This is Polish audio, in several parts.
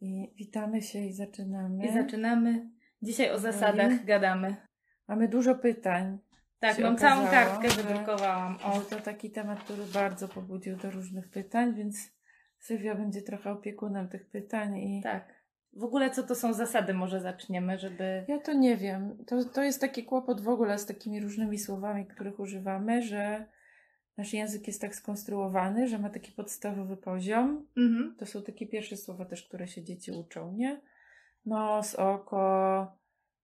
I witamy się i zaczynamy. I zaczynamy. Dzisiaj o zasadach gadamy. Mamy dużo pytań. Tak, mam całą okazało, kartkę że- wydrukowałam. O, O, to taki temat, który bardzo pobudził do różnych pytań, więc Sylwia będzie trochę opiekunem tych pytań i tak. W ogóle co to są zasady? Może zaczniemy, żeby... ja to nie wiem. To, to jest taki kłopot w ogóle z takimi różnymi słowami, których używamy, że nasz język jest tak skonstruowany, że ma taki podstawowy poziom, Mhm. To są takie pierwsze słowa też, które się dzieci uczą, nie? Nos, oko,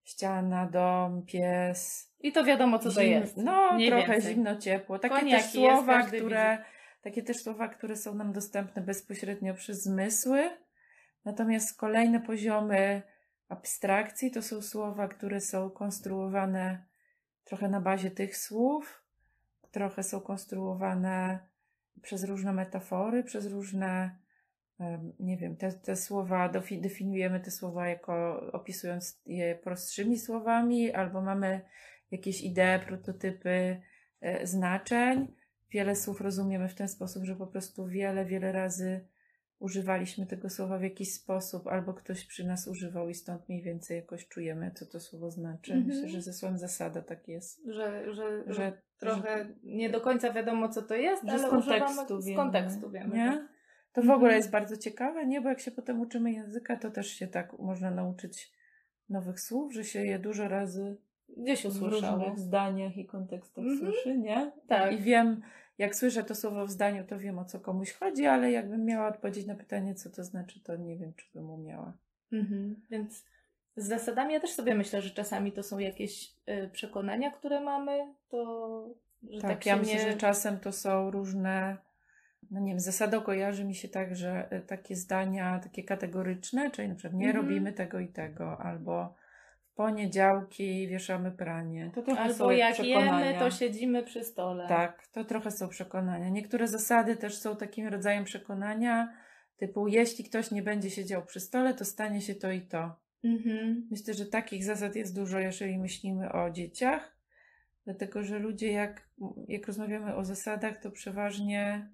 ściana, dom, pies. I to wiadomo, co to Zim- jest. No, Mniej trochę więcej. zimno, ciepło. Takie też jest, słowa, każdy które, takie też słowa, które są nam dostępne bezpośrednio przez zmysły. Natomiast kolejne poziomy abstrakcji to są słowa, które są konstruowane trochę na bazie tych słów, trochę są konstruowane przez różne metafory, przez różne, nie wiem, te, te słowa, definiujemy te słowa jako opisując je prostszymi słowami, albo mamy jakieś idee, prototypy e, znaczeń. Wiele słów rozumiemy w ten sposób, że po prostu wiele, wiele razy używaliśmy tego słowa w jakiś sposób, albo ktoś przy nas używał i stąd mniej więcej jakoś czujemy, co to słowo znaczy. Mhm. Myślę, że ze słowem zasada tak jest. Że, że, że Że trochę nie do końca wiadomo, co to jest, że ale z kontekstu używamy, z wiemy. kontekstu wiemy. tak. Nie? To w Mhm. ogóle jest bardzo ciekawe, nie? Bo jak się potem uczymy języka, to też się tak można nauczyć nowych słów, że się je dużo razy Gdzieś w usłyszało. różnych zdaniach i kontekstach Mhm. słyszy, nie? Tak. I wiem, jak słyszę to słowo w zdaniu, to wiem o co komuś chodzi, ale jakbym miała odpowiedzieć na pytanie, co to znaczy, to nie wiem, czy bym umiała. Mhm. Więc z zasadami ja też sobie myślę, że czasami to są jakieś y, przekonania, które mamy, to że Tak, tak, ja myślę, nie... że czasem to są różne, no nie wiem, zasadą kojarzy mi się tak, że e, takie zdania, takie kategoryczne, czyli na przykład nie Mhm. robimy tego i tego, albo poniedziałki wieszamy pranie. To trochę są Albo jak przekonania. jemy, to siedzimy przy stole. Tak, to trochę są przekonania. Niektóre zasady też są takim rodzajem przekonania, typu jeśli ktoś nie będzie siedział przy stole, to stanie się to i to. Mhm. Myślę, że takich zasad jest dużo, jeżeli myślimy o dzieciach, dlatego że ludzie, jak, jak rozmawiamy o zasadach, to przeważnie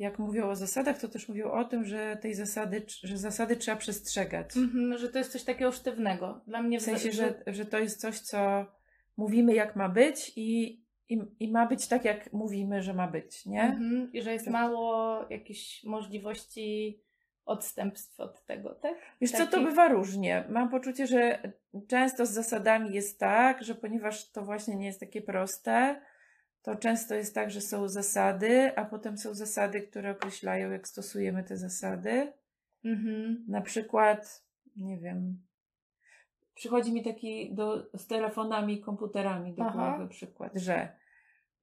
jak mówią o zasadach, to też mówią o tym, że tej zasady, że zasady trzeba przestrzegać. Mhm, że to jest coś takiego sztywnego. Dla mnie W sensie, że, że to jest coś, co mówimy, jak ma być i, i, i ma być tak, jak mówimy, że ma być, nie? Mhm, I że jest Tak. mało jakichś możliwości odstępstw od tego, tak? Wiesz co, to bywa różnie. Mam poczucie, że często z zasadami jest tak, że ponieważ to właśnie nie jest takie proste, to często jest tak, że są zasady, a potem są zasady, które określają, jak stosujemy te zasady. Mhm. Na przykład, nie wiem, przychodzi mi taki do, z telefonami i komputerami do Aha. głowy przykład, że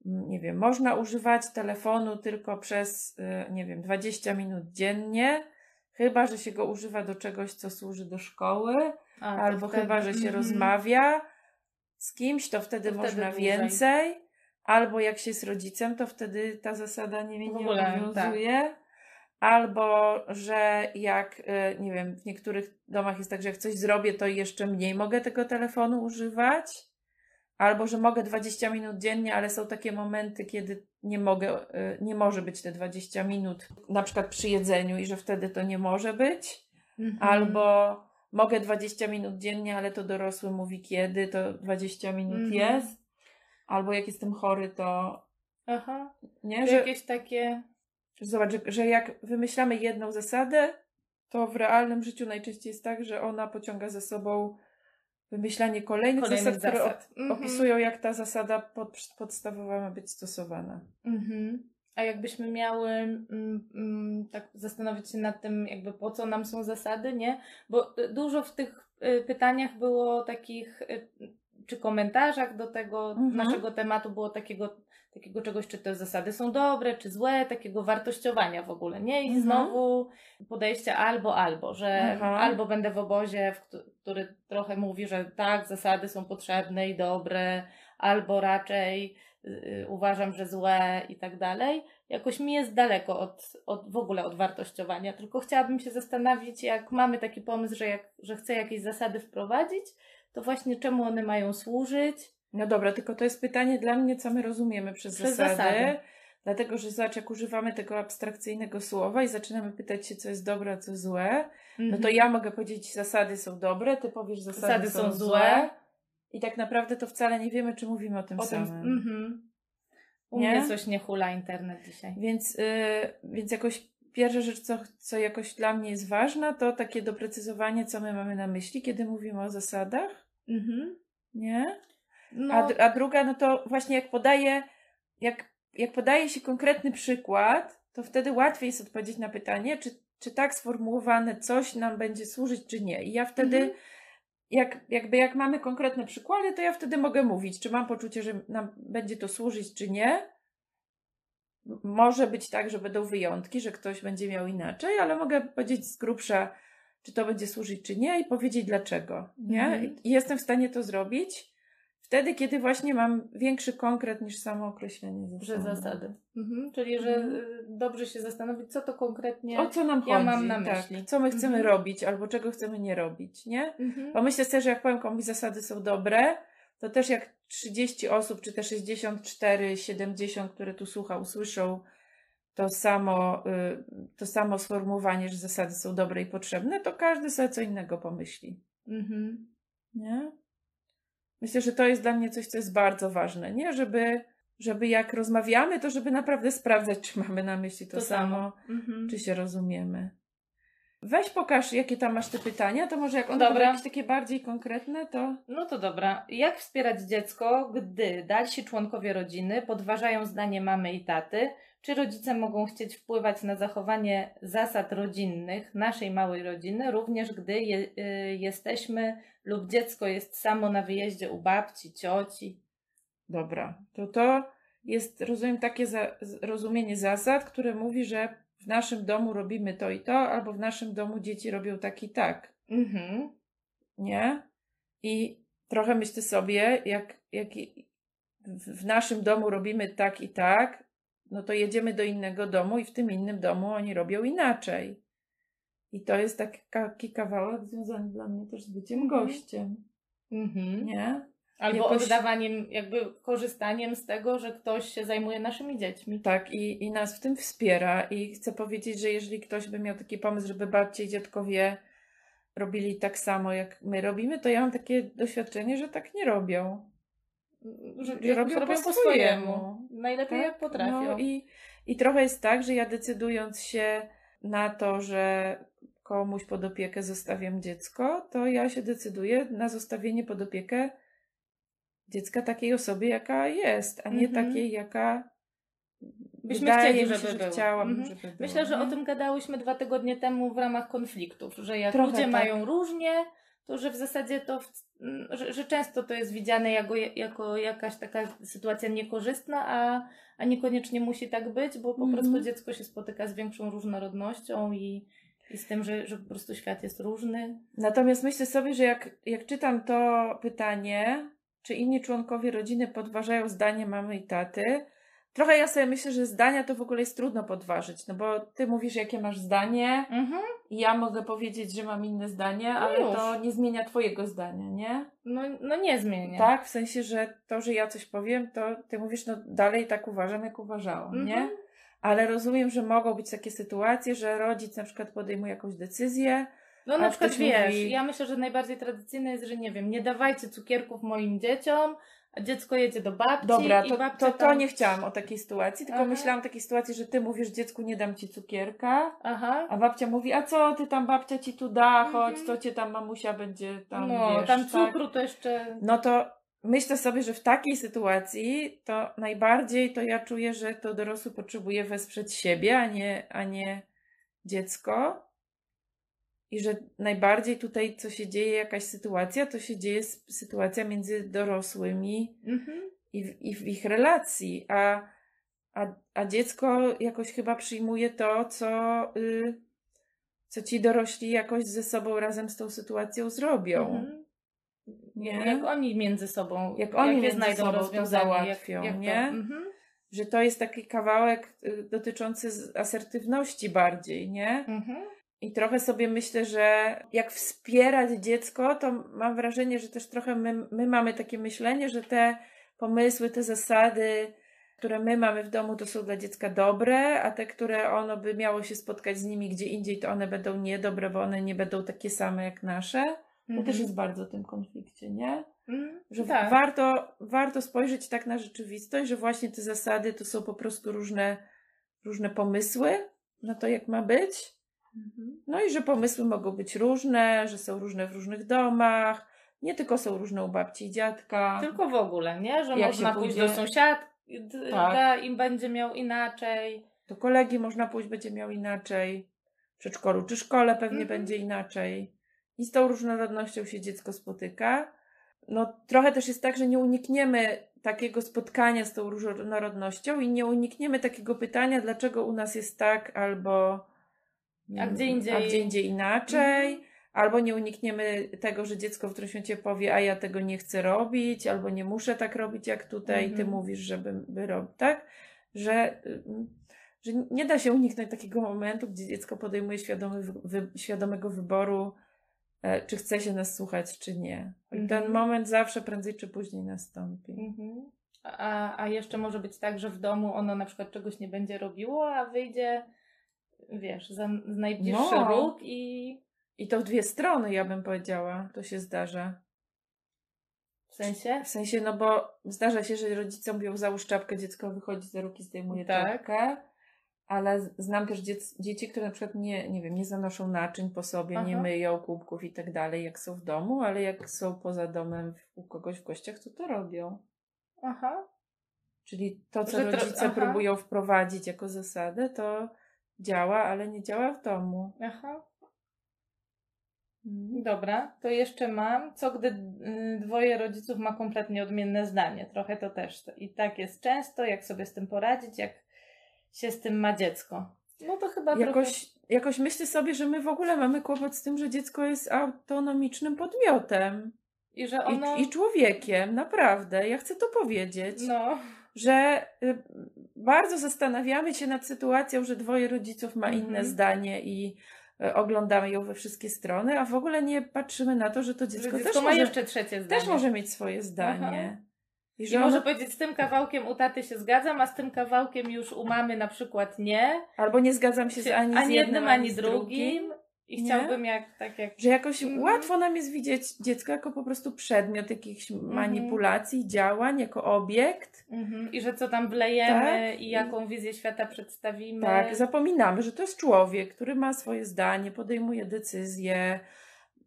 mm, nie wiem, można używać telefonu tylko przez, y, nie wiem, 20 minut dziennie, chyba, że się go używa do czegoś, co służy do szkoły, A, albo wtedy- chyba, że się mhm. rozmawia z kimś, to wtedy To można więcej, albo jak się z rodzicem, to wtedy ta zasada nie, nie W ogóle, tak. obowiązuje. Albo, że jak, y, nie wiem, w niektórych domach jest tak, że jak coś zrobię, to jeszcze mniej mogę tego telefonu używać. Albo, że mogę 20 minut dziennie, ale są takie momenty, kiedy nie mogę, y, nie może być te 20 minut, na przykład przy jedzeniu i że wtedy to nie może być. Mhm. Albo mogę 20 minut dziennie, ale to dorosły mówi kiedy, to 20 minut Mhm. jest. Albo jak jestem chory, to Aha. nie, Że jakieś takie... zobacz, że, że jak wymyślamy jedną zasadę, to w realnym życiu najczęściej jest tak, że ona pociąga za sobą wymyślanie kolejnych, Kolejnych zasad, które zasad. op- Mhm. opisują, jak ta zasada pod, podstawowa ma być stosowana. Mhm. A jakbyśmy miały mm, mm, tak zastanowić się nad tym, jakby po co nam są zasady, nie? Bo y, dużo w tych y, pytaniach było takich, y, czy komentarzach do tego Mhm. naszego tematu było takiego, takiego czegoś, czy te zasady są dobre, czy złe, takiego wartościowania w ogóle, nie? I Mhm. znowu podejście albo, albo, że Aha. albo będę w obozie, który trochę mówi, że tak, zasady są potrzebne i dobre, albo raczej y, uważam, że złe i tak dalej. Jakoś mi jest daleko od, od w ogóle od wartościowania, tylko chciałabym się zastanowić, jak mamy taki pomysł, że, jak, że chcę jakieś zasady wprowadzić, to właśnie czemu one mają służyć. No dobra, tylko to jest pytanie dla mnie, co my rozumiemy przez, Przez zasady. zasady. Dlatego, że zobacz, jak używamy tego abstrakcyjnego słowa i zaczynamy pytać się, co jest dobre, a co złe, no to Mhm. ja mogę powiedzieć, zasady są dobre, ty powiesz, zasady, Zasady są, są złe. I tak naprawdę to wcale nie wiemy, czy mówimy o tym O tym, samym. mhm. U Nie? mnie coś nie hula internet dzisiaj. Więc, y, więc jakoś pierwsza rzecz, co, co jakoś dla mnie jest ważna, to takie doprecyzowanie, co my mamy na myśli, kiedy mówimy o zasadach, Mhm. nie? No, A, a druga, no to właśnie jak podaje, jak, jak podaje się konkretny przykład, to wtedy łatwiej jest odpowiedzieć na pytanie, czy, czy tak sformułowane coś nam będzie służyć, czy nie. I ja wtedy, Mhm. jak, jakby jak mamy konkretne przykłady, to ja wtedy mogę mówić, czy mam poczucie, że nam będzie to służyć, czy nie. Może być tak, że będą wyjątki, że ktoś będzie miał inaczej, ale mogę powiedzieć z grubsza, czy to będzie służyć, czy nie, i powiedzieć dlaczego. Nie? Mhm. I jestem w stanie to zrobić wtedy, kiedy właśnie mam większy konkret niż samo określenie zasady. że zasady. Mhm. Czyli, że Mhm. y, dobrze się zastanowić, co to konkretnie. O co nam Ja chodzi? mam na tak. myśli. Co my chcemy Mhm. robić, albo czego chcemy nie robić, nie? Mhm. Bo myślę sobie, że jak powiem komuś zasady są dobre, to też jak 30 osób, czy te 64, 70, które tu słucha, usłyszą to samo, y, to samo sformułowanie, że zasady są dobre i potrzebne, to każdy sobie co innego pomyśli. Mhm. Nie? Myślę, że to jest dla mnie coś, co jest bardzo ważne, nie? Żeby, żeby jak rozmawiamy, to żeby naprawdę sprawdzać, czy mamy na myśli to, To samo, samo. Mhm. czy się rozumiemy. Weź pokaż, jakie tam masz te pytania, to może jak one Dobra. będą jakieś takie bardziej konkretne, to... No to dobra. Jak wspierać dziecko, gdy dalsi członkowie rodziny podważają zdanie mamy i taty? Czy rodzice mogą chcieć wpływać na zachowanie zasad rodzinnych naszej małej rodziny, również gdy je, y, jesteśmy lub dziecko jest samo na wyjeździe u babci, cioci? Dobra, to to jest, rozumiem, takie za, rozumienie zasad, które mówi, że w naszym domu robimy to i to, albo w naszym domu dzieci robią tak i tak, Mhm. nie? I trochę myślę sobie, jak, jak w naszym domu robimy tak i tak, no to jedziemy do innego domu i w tym innym domu oni robią inaczej. I to jest taki, taki kawałek związany dla mnie też z byciem Mhm. gościem, Mhm. nie? Albo Jakoś- oddawaniem, jakby korzystaniem z tego, że ktoś się zajmuje naszymi dziećmi. Tak, i, i nas w tym wspiera. I chcę powiedzieć, że jeżeli ktoś by miał taki pomysł, żeby babcie i dziadkowie robili tak samo, jak my robimy, to ja mam takie doświadczenie, że tak nie robią. Że Że robią robią po po swojemu. swojemu. Najlepiej jak potrafią. No i, I trochę jest tak, że ja decydując się na to, że komuś pod opiekę zostawiam dziecko, to ja się decyduję na zostawienie pod opiekę dziecka takiej osobie, jaka jest, a nie Mhm. takiej, jaka Byśmy wydaje chcieli, żeby że było. chciałam, Mhm. żeby było. Myślę, że nie? o tym gadałyśmy dwa tygodnie temu w ramach konfliktów, że jak Trochę ludzie tak. mają różnie, to że w zasadzie to, w, m, że, że często to jest widziane jako, jako jakaś taka sytuacja niekorzystna, a, a niekoniecznie musi tak być, bo po Mhm. prostu dziecko się spotyka z większą różnorodnością i, i z tym, że, że po prostu świat jest różny. Natomiast myślę sobie, że jak, jak czytam to pytanie, czy inni członkowie rodziny podważają zdanie mamy i taty, trochę ja sobie myślę, że zdania to w ogóle jest trudno podważyć, no bo ty mówisz, jakie masz zdanie, Mhm. i ja mogę powiedzieć, że mam inne zdanie, No ale już. to nie zmienia twojego zdania, nie? No, no nie zmienia. Tak, w sensie, że to, że ja coś powiem, to ty mówisz, no dalej tak uważam, jak uważałam, Mhm. nie? Ale rozumiem, że mogą być takie sytuacje, że rodzic na przykład podejmuje jakąś decyzję, No na przykład wiesz, mówi- ja myślę, że najbardziej tradycyjne jest, że nie wiem, nie dawajcie cukierków moim dzieciom, a dziecko jedzie do babci Dobra, i to, babcia to, to tam... nie chciałam o takiej sytuacji, tylko Aha. myślałam o takiej sytuacji, że ty mówisz dziecku, nie dam ci cukierka, Aha. a babcia mówi, a co ty tam babcia ci tu da, chodź, Mhm. co cię tam mamusia będzie tam, no, wiesz, tam tak? cukru to jeszcze... No to myślę sobie, że w takiej sytuacji to najbardziej to ja czuję, że to dorosły potrzebuje wesprzeć siebie, a nie, a nie dziecko. I że najbardziej tutaj, co się dzieje, jakaś sytuacja, to się dzieje sytuacja między dorosłymi Mhm. i w, i w ich relacji, a, a, a dziecko jakoś chyba przyjmuje to, co, y, co ci dorośli jakoś ze sobą razem z tą sytuacją zrobią. Mhm. Nie? Jak oni między sobą, Jak oni między znajdą sobą to załatwią, jak, jak nie? To, mhm. Że to jest taki kawałek y, dotyczący asertywności bardziej, nie? Mhm. I trochę sobie myślę, że jak wspierać dziecko, to mam wrażenie, że też trochę my, my mamy takie myślenie, że te pomysły, te zasady które my mamy w domu, to są dla dziecka dobre, a te, które ono by miało się spotkać z nimi gdzie indziej, to one będą niedobre, bo one nie będą takie same jak nasze. To Mhm. też jest bardzo w tym konflikcie, nie? Mm, Że tak. warto, warto spojrzeć tak na rzeczywistość, że właśnie te zasady to są po prostu różne, różne pomysły na to, jak ma być. Mhm. No i że pomysły mogą być różne, że są różne w różnych domach, nie tylko są różne u babci i dziadka. Tylko w ogóle, nie? Że Jak można pójść pójdzie- do sąsiadka, Tak. im będzie miał inaczej. Do kolegi można pójść, będzie miał inaczej. W przedszkolu czy szkole pewnie Mhm. będzie inaczej. I z tą różnorodnością się dziecko spotyka. No trochę też jest tak, że nie unikniemy takiego spotkania z tą różnorodnością i nie unikniemy takiego pytania, dlaczego u nas jest tak albo A gdzie indziej- a gdzie indziej inaczej. Mhm. Albo nie unikniemy tego, że dziecko w którymś momencie powie, a ja tego nie chcę robić, albo nie muszę tak robić jak tutaj, ty Mhm. mówisz, żeby by robić, tak? Że, y, że nie da się uniknąć takiego momentu, gdzie dziecko podejmuje świadomy, wy, świadomego wyboru, e, czy chce się nas słuchać, czy nie. Mhm. ten moment zawsze prędzej czy później nastąpi. Mhm. A, a jeszcze może być tak, że w domu ono na przykład czegoś nie będzie robiło, a wyjdzie, wiesz, za najbliższy No. róg i I to w dwie strony, ja bym powiedziała, to się zdarza. w sensie. W sensie, no bo zdarza się, że rodzicom biją załóż czapkę, dziecko wychodzi za ruki, zdejmuje Tak. czapkę. Ale znam też dziec, dzieci, które na przykład nie, nie wiem, nie zanoszą naczyń po sobie, nie Aha. myją kubków i tak dalej, jak są w domu, ale jak są poza domem u kogoś w gościach, to to robią. Aha. Czyli to, co Że rodzice próbują wprowadzić jako zasadę, to działa, ale nie działa w domu. Aha. Mhm. Dobra, to jeszcze mam. Co gdy y, dwoje rodziców ma kompletnie odmienne zdanie? Trochę to też. I tak jest często, jak sobie z tym poradzić, jak się z tym ma dziecko. No to chyba trochę... Jakoś, jakoś myślę sobie, że my w ogóle mamy kłopot z tym, że dziecko jest autonomicznym podmiotem. I że ono... I, I człowiekiem, naprawdę. Ja chcę to powiedzieć, No. Że y, bardzo zastanawiamy się nad sytuacją, że dwoje rodziców ma Mhm. inne zdanie i y, oglądamy ją we wszystkie strony, a w ogóle nie patrzymy na to, że to Że dziecko, dziecko też, ma może, jeszcze trzecie zdanie. też może mieć swoje zdanie. I I że może ono, powiedzieć, z tym kawałkiem u taty się zgadzam, a z tym kawałkiem już u mamy na przykład nie. albo nie zgadzam się z ani z ani jednym, jednym, ani z drugim. I Nie? chciałbym jak, tak jak... Że jakoś Mhm. łatwo nam jest widzieć dziecko jako po prostu przedmiot jakichś Mhm. manipulacji, działań, jako obiekt. Mhm. I że co tam wlejemy Tak. i jaką wizję świata przedstawimy. Tak, zapominamy, że to jest człowiek, który ma swoje zdanie, podejmuje decyzje.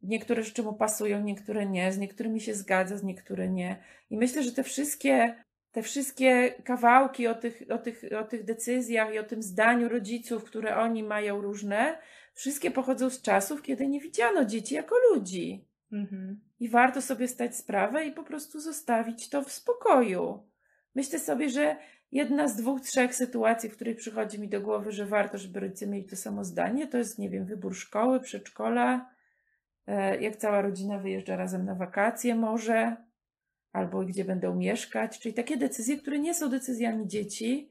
Niektóre rzeczy mu pasują, niektóre nie, z niektórymi się zgadza, z niektóre nie. I myślę, że te wszystkie, te wszystkie kawałki o tych, o, tych, o tych decyzjach i o tym zdaniu rodziców, które oni mają różne, wszystkie pochodzą z czasów, kiedy nie widziano dzieci jako ludzi. Mhm. I warto sobie stać sprawę i po prostu zostawić to w spokoju. Myślę sobie, że jedna z dwóch, trzech sytuacji, w których przychodzi mi do głowy, że warto, żeby rodzice mieli to samo zdanie, to jest, nie wiem, wybór szkoły, przedszkola, e, jak cała rodzina wyjeżdża razem na wakacje może, albo gdzie będą mieszkać, czyli takie decyzje, które nie są decyzjami dzieci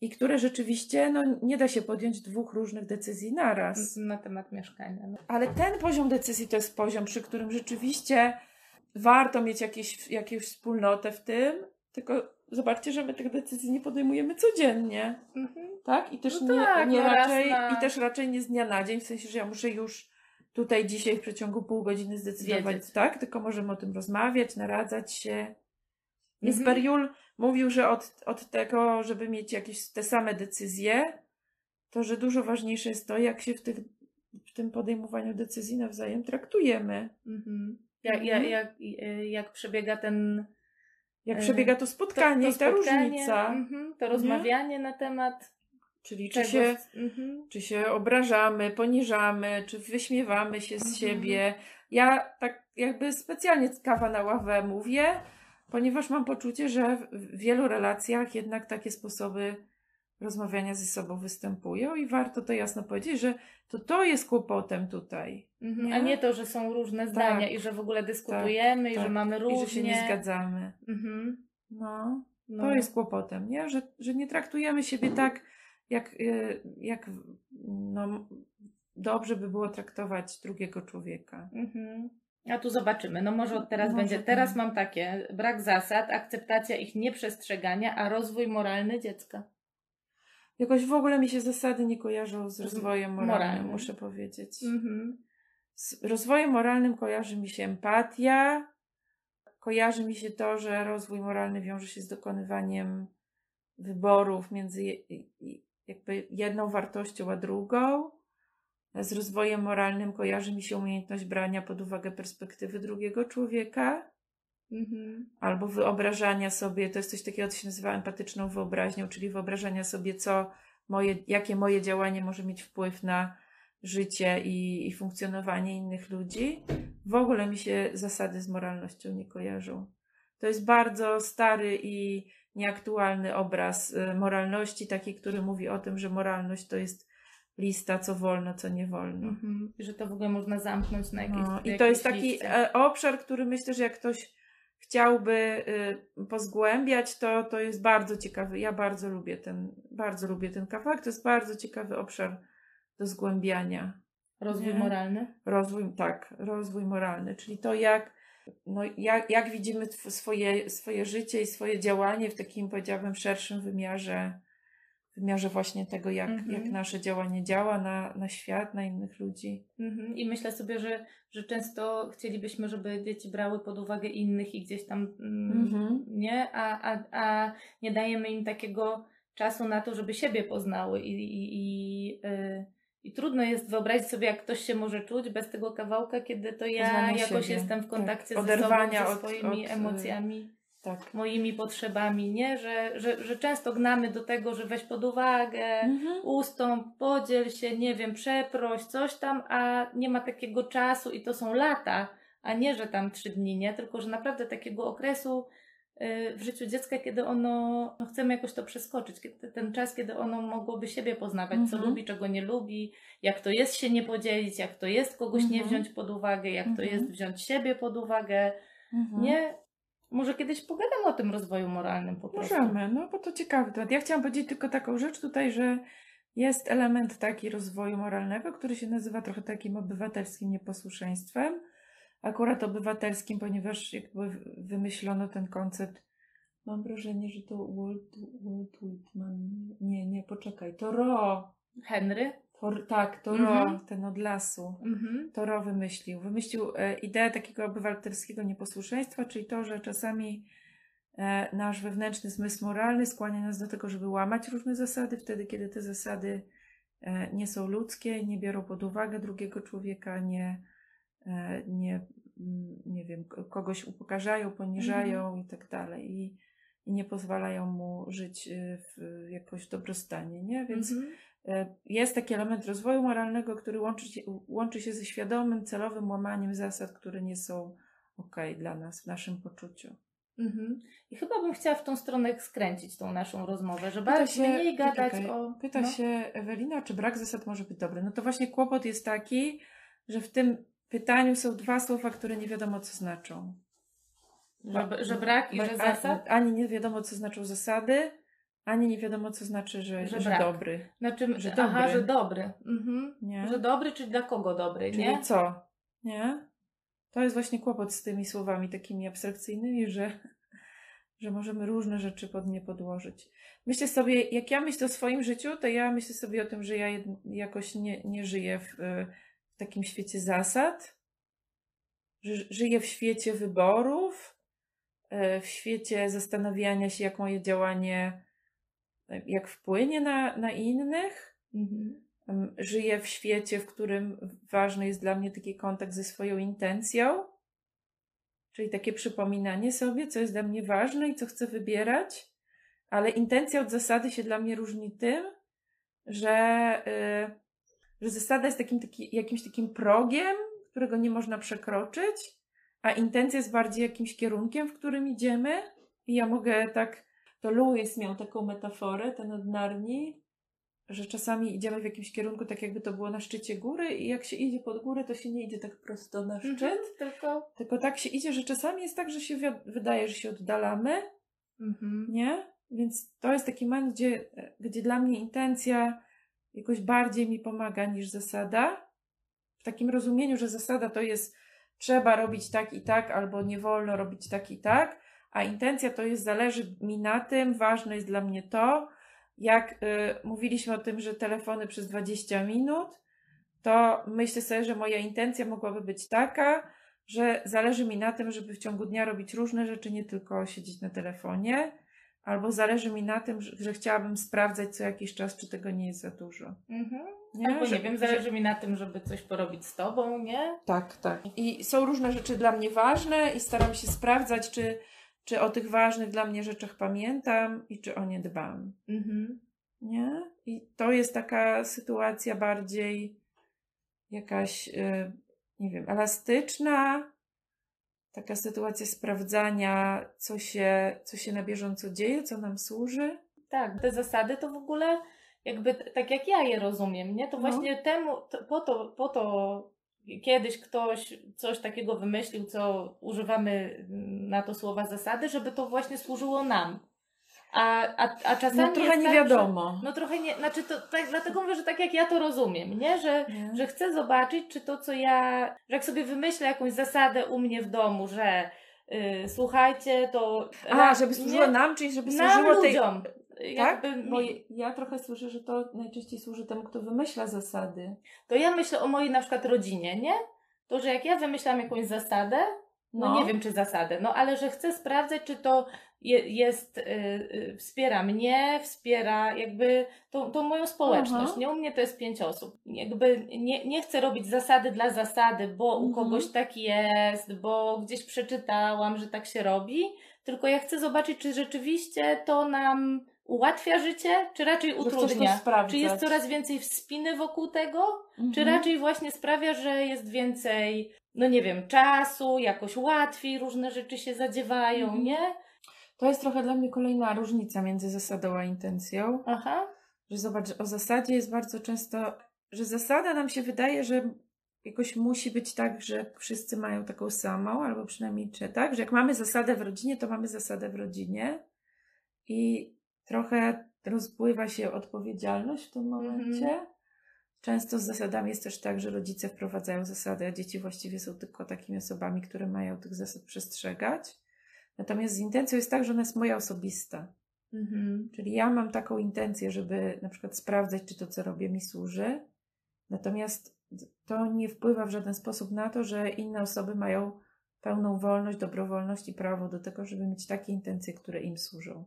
i które rzeczywiście, no, nie da się podjąć dwóch różnych decyzji naraz. Na temat mieszkania. No. Ale ten poziom decyzji to jest poziom, przy którym rzeczywiście warto mieć jakieś, jakąś wspólnotę w tym, tylko zobaczcie, że my tych decyzji nie podejmujemy codziennie, Mhm. tak? I też, No nie, tak, nie no raczej, na- I też raczej nie z dnia na dzień, w sensie, że ja muszę już tutaj dzisiaj w przeciągu pół godziny zdecydować, Wiedzieć. tak? Tylko możemy o tym rozmawiać, naradzać się. Jest Mhm. Mówił, że od, od tego, żeby mieć jakieś te same decyzje, to że dużo ważniejsze jest to, jak się w, tych, w tym podejmowaniu decyzji nawzajem traktujemy. Mhm. Jak, Mhm. jak, jak, y, jak przebiega ten Jak E, przebiega to to, spotkanie to i ta różnica. mhm, to rozmawianie na temat Czyli czy tego. się, mhm. czy się obrażamy, poniżamy, czy wyśmiewamy się z Mhm. siebie. Ja tak jakby specjalnie kawa na ławę mówię, ponieważ mam poczucie, że w wielu relacjach jednak takie sposoby rozmawiania ze sobą występują i warto to jasno powiedzieć, że to to jest kłopotem tutaj. Mhm. Nie? A nie to, że są różne zdania Tak. i że w ogóle dyskutujemy i tak. że mamy różnie. I że się nie zgadzamy. Mhm. No, No. to jest kłopotem, nie? Że, że nie traktujemy siebie tak, jak, y, jak no, dobrze by było traktować drugiego człowieka. Mhm. A tu zobaczymy. No może od teraz Może będzie. tak. Teraz mam takie. Brak zasad, akceptacja ich nieprzestrzegania, a rozwój moralny dziecka. Jakoś w ogóle mi się zasady nie kojarzą z rozwojem moralnym, moralnym. muszę powiedzieć. Mhm. Z rozwojem moralnym kojarzy mi się empatia, kojarzy mi się to, że rozwój moralny wiąże się z dokonywaniem wyborów między jakby jedną wartością a drugą. Z rozwojem moralnym kojarzy mi się umiejętność brania pod uwagę perspektywy drugiego człowieka Mhm. albo wyobrażania sobie, to jest coś takiego, co się nazywa empatyczną wyobraźnią, czyli wyobrażania sobie, co moje, jakie moje działanie może mieć wpływ na życie i, i funkcjonowanie innych ludzi. W ogóle mi się zasady z moralnością nie kojarzą. To jest bardzo stary i nieaktualny obraz y, moralności, taki, który mówi o tym, że moralność to jest lista, co wolno, co nie wolno. Mhm. I że to w ogóle można zamknąć na jakieś No, I jakiejś to jest taki liście. e, obszar, który myślę, że jak ktoś chciałby y, pozgłębiać, to, to jest bardzo ciekawy. Ja bardzo lubię ten, bardzo lubię ten kawałek. To jest bardzo ciekawy obszar do zgłębiania. Rozwój nie? moralny. Rozwój, tak, rozwój moralny, czyli to jak, no, jak, jak widzimy swoje, swoje życie i swoje działanie w takim, powiedziałabym, szerszym wymiarze, wymiarze właśnie tego, jak, Mhm. jak nasze działanie działa na, na świat, na innych ludzi. Mhm. I myślę sobie, że, że często chcielibyśmy, żeby dzieci brały pod uwagę innych i gdzieś tam mm, Mhm. nie, a, a, a nie dajemy im takiego czasu na to, żeby siebie poznały i, i, i, y, i trudno jest wyobrazić sobie, jak ktoś się może czuć bez tego kawałka, kiedy to ja jakoś siebie, jestem w tak. kontakcie ze Oderwania sobą, ze od- swoimi od, y, emocjami, Tak. moimi potrzebami, nie? Że, że, że często gnamy do tego, że weź pod uwagę, Mhm. ustąp, podziel się, nie wiem, przeproś, coś tam, a nie ma takiego czasu i to są lata, a nie, że tam trzy dni, nie? Tylko, że naprawdę takiego okresu y, w życiu dziecka, kiedy ono, no chcemy jakoś to przeskoczyć, kiedy, ten czas, kiedy ono mogłoby siebie poznawać, co Mhm. lubi, czego nie lubi, jak to jest się nie podzielić, jak to jest kogoś nie Mhm. wziąć pod uwagę, jak to Mhm. jest wziąć siebie pod uwagę, Mhm. nie? Może kiedyś pogadamy o tym rozwoju moralnym po prostu. Możemy, no bo to ciekawy temat. Ja chciałam powiedzieć tylko taką rzecz tutaj, że jest element taki rozwoju moralnego, który się nazywa trochę takim obywatelskim nieposłuszeństwem. Akurat obywatelskim, ponieważ jakby wymyślono ten koncept. Mam wrażenie, że to Walt, Walt Whitman. Nie, nie, poczekaj. To Ro. Henry? Tak, to Mhm. Ro, ten od lasu. Mhm. Toro wymyślił. Wymyślił e, ideę takiego obywatelskiego nieposłuszeństwa, czyli to, że czasami e, nasz wewnętrzny zmysł moralny skłania nas do tego, żeby łamać różne zasady, wtedy, kiedy te zasady e, nie są ludzkie, nie biorą pod uwagę drugiego człowieka, nie, e, nie, mm, nie wiem, kogoś upokarzają, poniżają i tak dalej. I, I nie pozwalają mu żyć e, w jakoś dobrostanie, nie? Więc Mhm. E, Jest taki element rozwoju moralnego, który łączy się, łączy się ze świadomym, celowym łamaniem zasad, które nie są ok dla nas w naszym poczuciu. Mhm. I chyba bym chciała w tą stronę skręcić tą naszą rozmowę, że bardziej się- mniej gadać o. Pyta no. się Ewelina, czy brak zasad może być dobry. No to właśnie kłopot jest taki, że w tym pytaniu są dwa słowa, które nie wiadomo co znaczą. Że, że brak i że zasad? Ani nie wiadomo co znaczą zasady, ani nie wiadomo co znaczy, że, Że że, dobry. Znaczy, że aha, dobry. że dobry. Mhm. Nie? Że dobry, czyli dla kogo dobry, Czyli nie? co? Nie? To jest właśnie kłopot z tymi słowami takimi abstrakcyjnymi, że, że możemy różne rzeczy pod nie podłożyć. Myślę sobie, jak ja myślę o swoim życiu, to ja myślę sobie o tym, że ja jakoś nie, nie żyję w, e, w takim świecie zasad, że żyję w świecie wyborów, e, w świecie zastanawiania się, jak moje działanie, jak wpłynie na, na innych. Mhm. Żyję w świecie, w którym ważny jest dla mnie taki kontakt ze swoją intencją, czyli takie przypominanie sobie, co jest dla mnie ważne i co chcę wybierać, ale intencja od zasady się dla mnie różni tym, że, y, że zasada jest takim, taki, jakimś takim progiem, którego nie można przekroczyć, a intencja jest bardziej jakimś kierunkiem, w którym idziemy. I ja mogę tak, to Lewis miał taką metaforę, ten od Narni, że czasami idziemy w jakimś kierunku, tak jakby to było na szczycie góry i jak się idzie pod górę, to się nie idzie tak prosto na szczyt, Mhm. Tylko. tylko tak się idzie, że czasami jest tak, że się wi- wydaje, że się oddalamy, Mhm. nie? Więc to jest taki moment, gdzie, gdzie dla mnie intencja jakoś bardziej mi pomaga niż zasada. W takim rozumieniu, że zasada to jest trzeba robić tak i tak, albo nie wolno robić tak i tak, a intencja to jest, zależy mi na tym, ważne jest dla mnie to, jak y, mówiliśmy o tym, że telefony przez 20 minut, to myślę sobie, że moja intencja mogłaby być taka, że zależy mi na tym, żeby w ciągu dnia robić różne rzeczy, nie tylko siedzieć na telefonie, albo zależy mi na tym, że, że chciałabym sprawdzać co jakiś czas, czy tego nie jest za dużo. Mhm. Nie? Albo Że- nie wiem, zależy mi na tym, żeby coś porobić z tobą, nie? Tak, tak. I są różne rzeczy dla mnie ważne i staram się sprawdzać, czy, czy o tych ważnych dla mnie rzeczach pamiętam i czy o nie dbam. Mhm. Nie? I to jest taka sytuacja bardziej jakaś, y, nie wiem, elastyczna, taka sytuacja sprawdzania, co się, co się na bieżąco dzieje, co nam służy. Tak, te zasady to w ogóle jakby tak jak ja je rozumiem, nie? To No. właśnie temu, to, po, to, po to kiedyś ktoś coś takiego wymyślił, co używamy na to słowa zasady, żeby to właśnie służyło nam. A, a, a czasami No trochę nie tak, wiadomo. Że, no trochę nie, znaczy to tak, dlatego mówię, że tak jak ja to rozumiem, nie? Że, Nie? że chcę zobaczyć, czy to, co ja, że jak sobie wymyślę jakąś zasadę u mnie w domu, że y, słuchajcie, to... A, żeby służyło nie, nam, czyli żeby nam służyło tej... Tak? Jakby Bo ja trochę słyszę, że to najczęściej służy temu, kto wymyśla zasady. to ja myślę o mojej na przykład rodzinie, nie? To, że jak ja wymyślam jakąś zasadę, no, nie wiem czy zasadę, no ale że chcę sprawdzać, czy to je, jest, y, y, wspiera mnie, wspiera jakby tą, tą moją społeczność, Aha. nie? U mnie to jest pięć osób. Jakby nie, nie chcę robić zasady dla zasady, bo u Mhm. kogoś tak jest, bo gdzieś przeczytałam, że tak się robi, tylko ja chcę zobaczyć, czy rzeczywiście to nam ułatwia życie, czy raczej utrudnia. Czy jest coraz więcej wspiny wokół tego, czy Mhm. raczej właśnie sprawia, że jest więcej, no nie wiem, czasu, jakoś łatwiej różne rzeczy się zadziewają, Mhm. nie? To jest trochę dla mnie kolejna różnica między zasadą a intencją. Aha. Że zobacz, o zasadzie jest bardzo często, że zasada nam się wydaje, że jakoś musi być tak, że wszyscy mają taką samą, albo przynajmniej czy tak, że jak mamy zasadę w rodzinie, to mamy zasadę w rodzinie i trochę rozpływa się odpowiedzialność w tym momencie. Często z zasadami jest też tak, że rodzice wprowadzają zasady, a dzieci właściwie są tylko takimi osobami, które mają tych zasad przestrzegać. Natomiast z intencją jest tak, że ona jest moja osobista. Mhm. Czyli ja mam taką intencję, żeby na przykład sprawdzać, czy to, co robię, mi służy. Natomiast to nie wpływa w żaden sposób na to, że inne osoby mają pełną wolność, dobrowolność i prawo do tego, żeby mieć takie intencje, które im służą.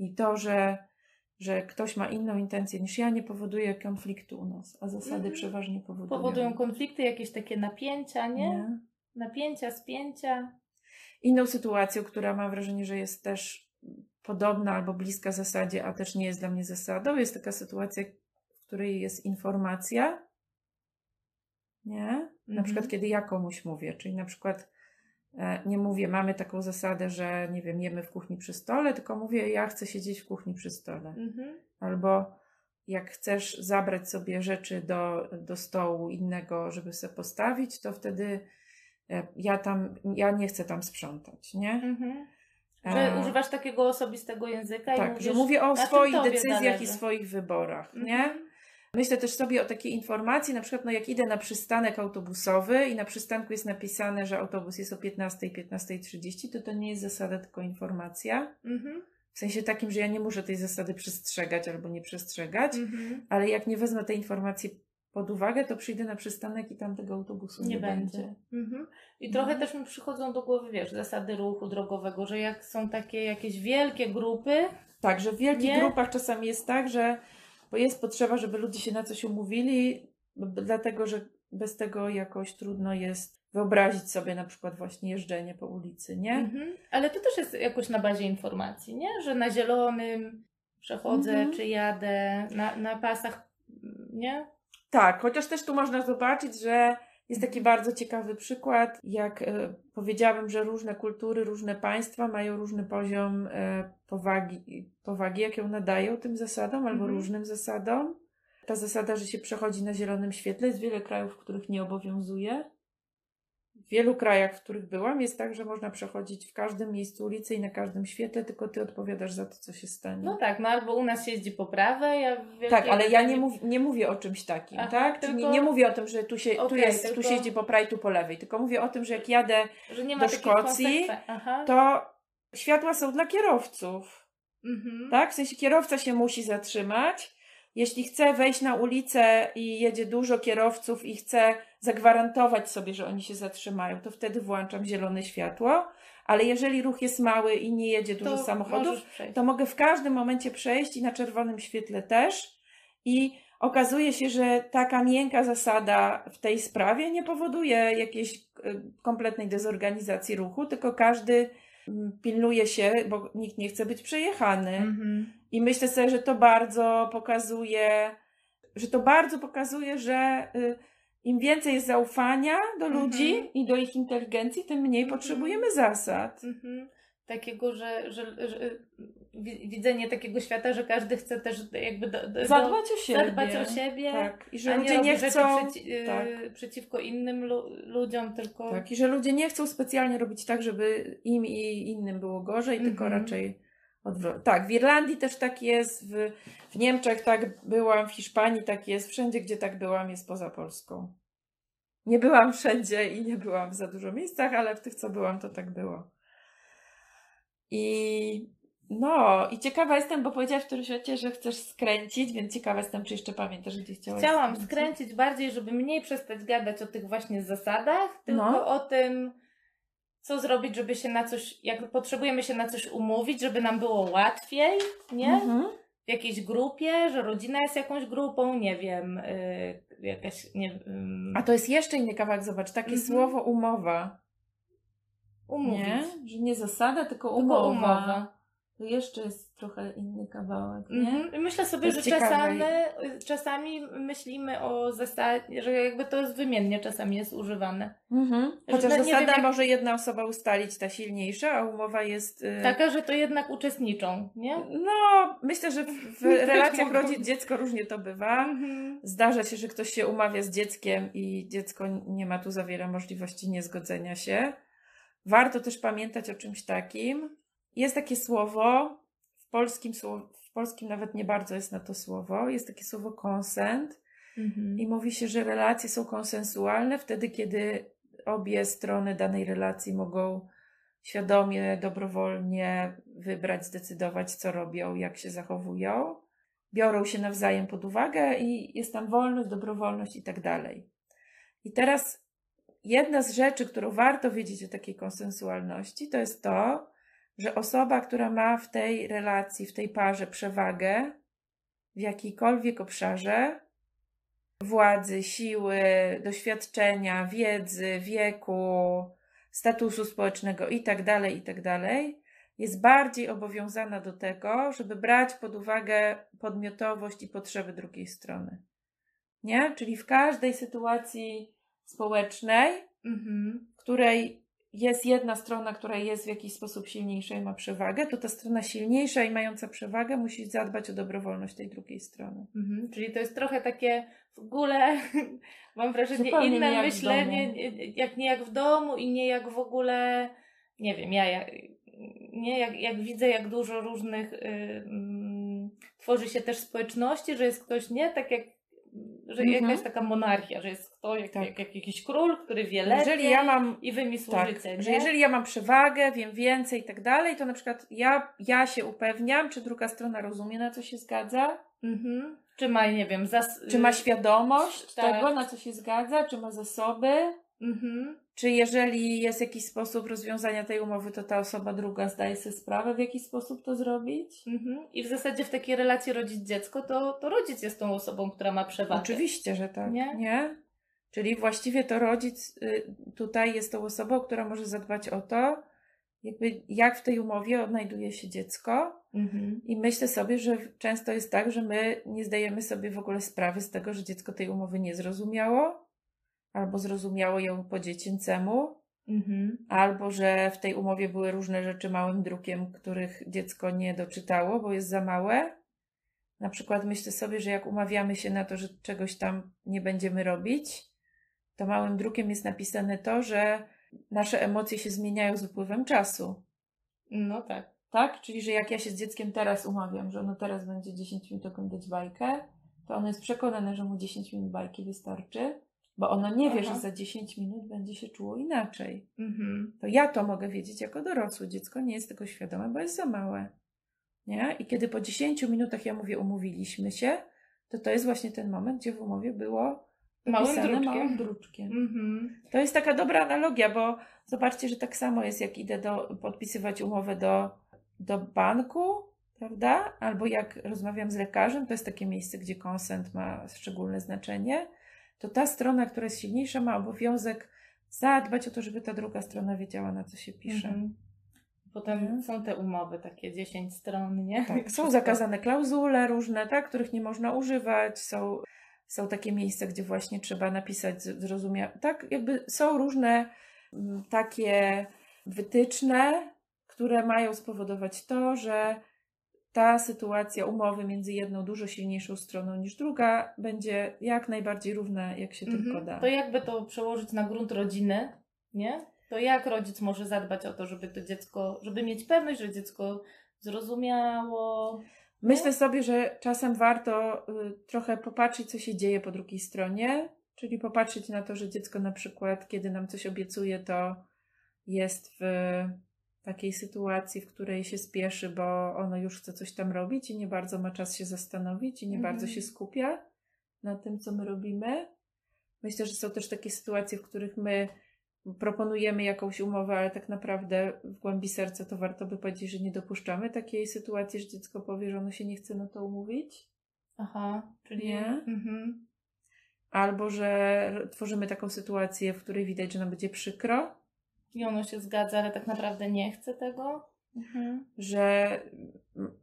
I to, że, że ktoś ma inną intencję niż ja, nie powoduje konfliktu u nas, a zasady Mhm. przeważnie powodują. Powodują konflikty, jakieś takie napięcia, nie? Nie? Napięcia, spięcia. Inną sytuacją, która mam wrażenie, że jest też podobna albo bliska zasadzie, a też nie jest dla mnie zasadą, jest taka sytuacja, w której jest informacja. Nie? Na Mhm. przykład, kiedy ja komuś mówię, czyli na przykład nie mówię, mamy taką zasadę, że nie wiem, jemy w kuchni przy stole, tylko mówię, ja chcę siedzieć w kuchni przy stole. Mhm. Albo jak chcesz zabrać sobie rzeczy do, do stołu innego, żeby sobie postawić, to wtedy e, ja tam, ja nie chcę tam sprzątać, nie? Mhm. Że E, używasz takiego osobistego języka i tak, mówisz, że mówię o swoich decyzjach zależy. i swoich wyborach, nie? Myślę też sobie o takiej informacji, na przykład no jak idę na przystanek autobusowy i na przystanku jest napisane, że autobus jest o 15 i 15.30, to to nie jest zasada, tylko informacja. Mhm. W sensie takim, że ja nie muszę tej zasady przestrzegać albo nie przestrzegać, Mhm. ale jak nie wezmę tej informacji pod uwagę, to przyjdę na przystanek i tam tego autobusu nie, nie będzie. będzie. Mhm. I trochę Mhm. też mi przychodzą do głowy, wiesz, zasady ruchu drogowego, że jak są takie jakieś wielkie grupy, Tak, że w wielkich Nie? grupach czasami jest tak, że bo jest potrzeba, żeby ludzie się na coś umówili, b- dlatego że bez tego jakoś trudno jest wyobrazić sobie na przykład właśnie jeżdżenie po ulicy, nie? mhm. ale to też jest jakoś na bazie informacji, nie? Że na zielonym przechodzę, Mhm. czy jadę, na, na pasach, nie? Tak, chociaż też tu można zobaczyć, że jest taki bardzo ciekawy przykład, jak e, powiedziałabym, że różne kultury, różne państwa mają różny poziom e, powagi, powagi, jaką nadają tym zasadom albo Mhm. różnym zasadom. Ta zasada, że się przechodzi na zielonym świetle, jest wiele krajów, w których nie obowiązuje. W wielu krajach, w których byłam, jest tak, że można przechodzić w każdym miejscu ulicy i na każdym świetle, tylko ty odpowiadasz za to, co się stanie. No tak, no albo u nas jeździ po prawej, ja w Wielkiej Tak, ale ja nie, mów, nie mówię o czymś takim, Aha, tak? Tylko- nie mówię o tym, że tu się, tu, Okej, jest, tu tylko- się jeździ po prawej, tu po lewej, tylko mówię o tym, że jak jadę, że nie do Szkocji, to światła są dla kierowców, Mhm. tak? W sensie kierowca się musi zatrzymać. Jeśli chce wejść na ulicę i jedzie dużo kierowców i chce zagwarantować sobie, że oni się zatrzymają, to wtedy włączam zielone światło. Ale jeżeli ruch jest mały i nie jedzie dużo To samochodów, to mogę w każdym momencie przejść i na czerwonym świetle też. I okazuje się, że taka miękka zasada w tej sprawie nie powoduje jakiejś y, kompletnej dezorganizacji ruchu, tylko każdy mm, pilnuje się, bo nikt nie chce być przejechany. Mhm. I myślę sobie, że to bardzo pokazuje, że to bardzo pokazuje, że y, im więcej jest zaufania do Mhm. ludzi i do ich inteligencji, tym mniej Mhm. potrzebujemy zasad. Mhm. Takiego, że, że, że wi- widzenie takiego świata, że każdy chce też jakby do, do, Zadbać o siebie. zadbać o siebie, Tak. I że ludzie nie chcą. przeci- y, tak. przeciwko innym lu- ludziom, tylko Tak, i że ludzie nie chcą specjalnie robić tak, żeby im i innym było gorzej, tylko raczej Tak, w Irlandii też tak jest, w, w Niemczech tak byłam, w Hiszpanii tak jest, wszędzie gdzie tak byłam jest poza Polską. Nie byłam wszędzie i nie byłam w za dużo miejscach, ale w tych, co byłam, to tak było. I no, i ciekawa jestem, bo powiedziałaś w którymś momencie, że chcesz skręcić, więc ciekawa jestem, czy jeszcze pamiętasz, gdzie chciałaś Chciałam skręcić bardziej, żeby mniej przestać gadać o tych właśnie zasadach, tylko No. o tym, co zrobić, żeby się na coś, jak potrzebujemy się na coś umówić, żeby nam było łatwiej, nie? Mhm. W jakiejś grupie, że rodzina jest jakąś grupą, nie wiem, y, jakaś, nie A to jest jeszcze inny kawałek, zobacz, takie Mhm. słowo umowa. umówić. Nie? Że nie zasada, tylko Tylko umowa. To jeszcze jest trochę inny kawałek, nie? Mhm. I Myślę sobie, że ciekawe. czasami, czasami myślimy o zasadzie, że jakby to jest wymiennie czasami jest używane. Mhm. Że Chociaż no nie zasada wiem, może jedna osoba ustalić, ta silniejsza, a umowa jest... y, Taka, że to jednak uczestniczą, nie? No, myślę, że w, w relacjach mogą. rodzic-dziecko różnie to bywa. Mhm. Zdarza się, że ktoś się umawia z dzieckiem i dziecko nie ma tu zawiera możliwości niezgodzenia się. Warto też pamiętać o czymś takim. Jest takie słowo, w polskim, w polskim nawet nie bardzo jest na to słowo, jest takie słowo consent Mhm. i mówi się, że relacje są konsensualne wtedy, kiedy obie strony danej relacji mogą świadomie, dobrowolnie wybrać, zdecydować, co robią, jak się zachowują, biorą się nawzajem pod uwagę i jest tam wolność, dobrowolność i tak dalej. I teraz jedna z rzeczy, którą warto wiedzieć o takiej konsensualności, to jest to, że osoba, która ma w tej relacji, w tej parze przewagę w jakikolwiek obszarze, władzy, siły, doświadczenia, wiedzy, wieku, statusu społecznego itd., itd., jest bardziej obowiązana do tego, żeby brać pod uwagę podmiotowość i potrzeby drugiej strony. Nie? Czyli w każdej sytuacji społecznej, Mhm. w której jest jedna strona, która jest w jakiś sposób silniejsza i ma przewagę, to ta strona silniejsza i mająca przewagę musi zadbać o dobrowolność tej drugiej strony. Mhm. Czyli to jest trochę takie w ogóle, mam wrażenie, Zupełnie nie inne jak myślenie, jak nie jak w domu i nie jak w ogóle, nie wiem, ja, ja nie, jak, jak widzę, jak dużo różnych y, mm, tworzy się też społeczności, że jest ktoś, nie, tak jak, że Mhm. jakaś taka monarchia, że jest ktoś, jak, Tak. jak, jak jakiś król, który wie lepiej Jeżeli ja mam i wy mi Tak, że jeżeli ja mam przewagę, wiem więcej i tak dalej, to na przykład ja, ja się upewniam, czy druga strona rozumie, na co się zgadza, Mhm. Czy ma, nie wiem, zas... czy ma świadomość tak. tego, na co się zgadza, czy ma zasoby, Mhm. czy jeżeli jest jakiś sposób rozwiązania tej umowy, to ta osoba druga zdaje sobie sprawę, w jaki sposób to zrobić. Mhm. I w zasadzie w takiej relacji rodzic-dziecko, to, to rodzic jest tą osobą, która ma przewagę. Oczywiście, że tak. Nie? Nie? Czyli właściwie to rodzic y, tutaj jest tą osobą, która może zadbać o to, jakby jak w tej umowie odnajduje się dziecko. Mhm. I myślę sobie, że często jest tak, że my nie zdajemy sobie w ogóle sprawy z tego, że dziecko tej umowy nie zrozumiało, albo zrozumiało ją po dziecięcemu, Mhm. albo że w tej umowie były różne rzeczy małym drukiem, których dziecko nie doczytało, bo jest za małe. Na przykład myślę sobie, że jak umawiamy się na to, że czegoś tam nie będziemy robić, to małym drukiem jest napisane to, że nasze emocje się zmieniają z upływem czasu. No tak. Tak? Czyli, że jak ja się z dzieckiem teraz umawiam, że ono teraz będzie 10 minut oglądać bajkę, to ono jest przekonane, że mu 10 minut bajki wystarczy, bo ono nie wie, Aha. że za 10 minut będzie się czuło inaczej. Mhm. To ja to mogę wiedzieć jako dorosłe. Dziecko nie jest tego świadome, bo jest za małe. Nie? I kiedy po 10 minutach ja mówię, umówiliśmy się, to to jest właśnie ten moment, gdzie w umowie było Małym druczkiem. małym druczkiem. Mhm. To jest taka dobra analogia, bo zobaczcie, że tak samo jest, jak idę do, podpisywać umowę do, do banku, prawda? Albo jak rozmawiam z lekarzem, to jest takie miejsce, gdzie konsent ma szczególne znaczenie, to ta strona, która jest silniejsza, ma obowiązek zadbać o to, żeby ta druga strona wiedziała, na co się pisze. Mhm. Potem Mhm. są te umowy, takie 10 stron, nie? Tak, są zakazane klauzule różne, tak, których nie można używać, są, są takie miejsca, gdzie właśnie trzeba napisać zrozumiałe, tak, jakby są różne takie wytyczne, które mają spowodować to, że ta sytuacja umowy między jedną dużo silniejszą stroną niż druga będzie jak najbardziej równa, jak się Mhm. tylko da. To jakby to przełożyć na grunt rodziny, nie? To jak rodzic może zadbać o to, żeby to dziecko, żeby mieć pewność, że dziecko zrozumiało. Myślę sobie, że czasem warto y, trochę popatrzeć, co się dzieje po drugiej stronie, czyli popatrzeć na to, że dziecko na przykład, kiedy nam coś obiecuje, to jest w takiej sytuacji, w której się spieszy, bo ono już chce coś tam robić i nie bardzo ma czas się zastanowić i nie Mhm. bardzo się skupia na tym, co my robimy. Myślę, że są też takie sytuacje, w których my proponujemy jakąś umowę, ale tak naprawdę w głębi serca to warto by powiedzieć, że nie dopuszczamy takiej sytuacji, że dziecko powie, że ono się nie chce na to umówić. Aha, czyli. Nie? Mhm. Albo że tworzymy taką sytuację, w której widać, że nam będzie przykro, I ono się zgadza, ale tak naprawdę nie chce tego. Mhm. że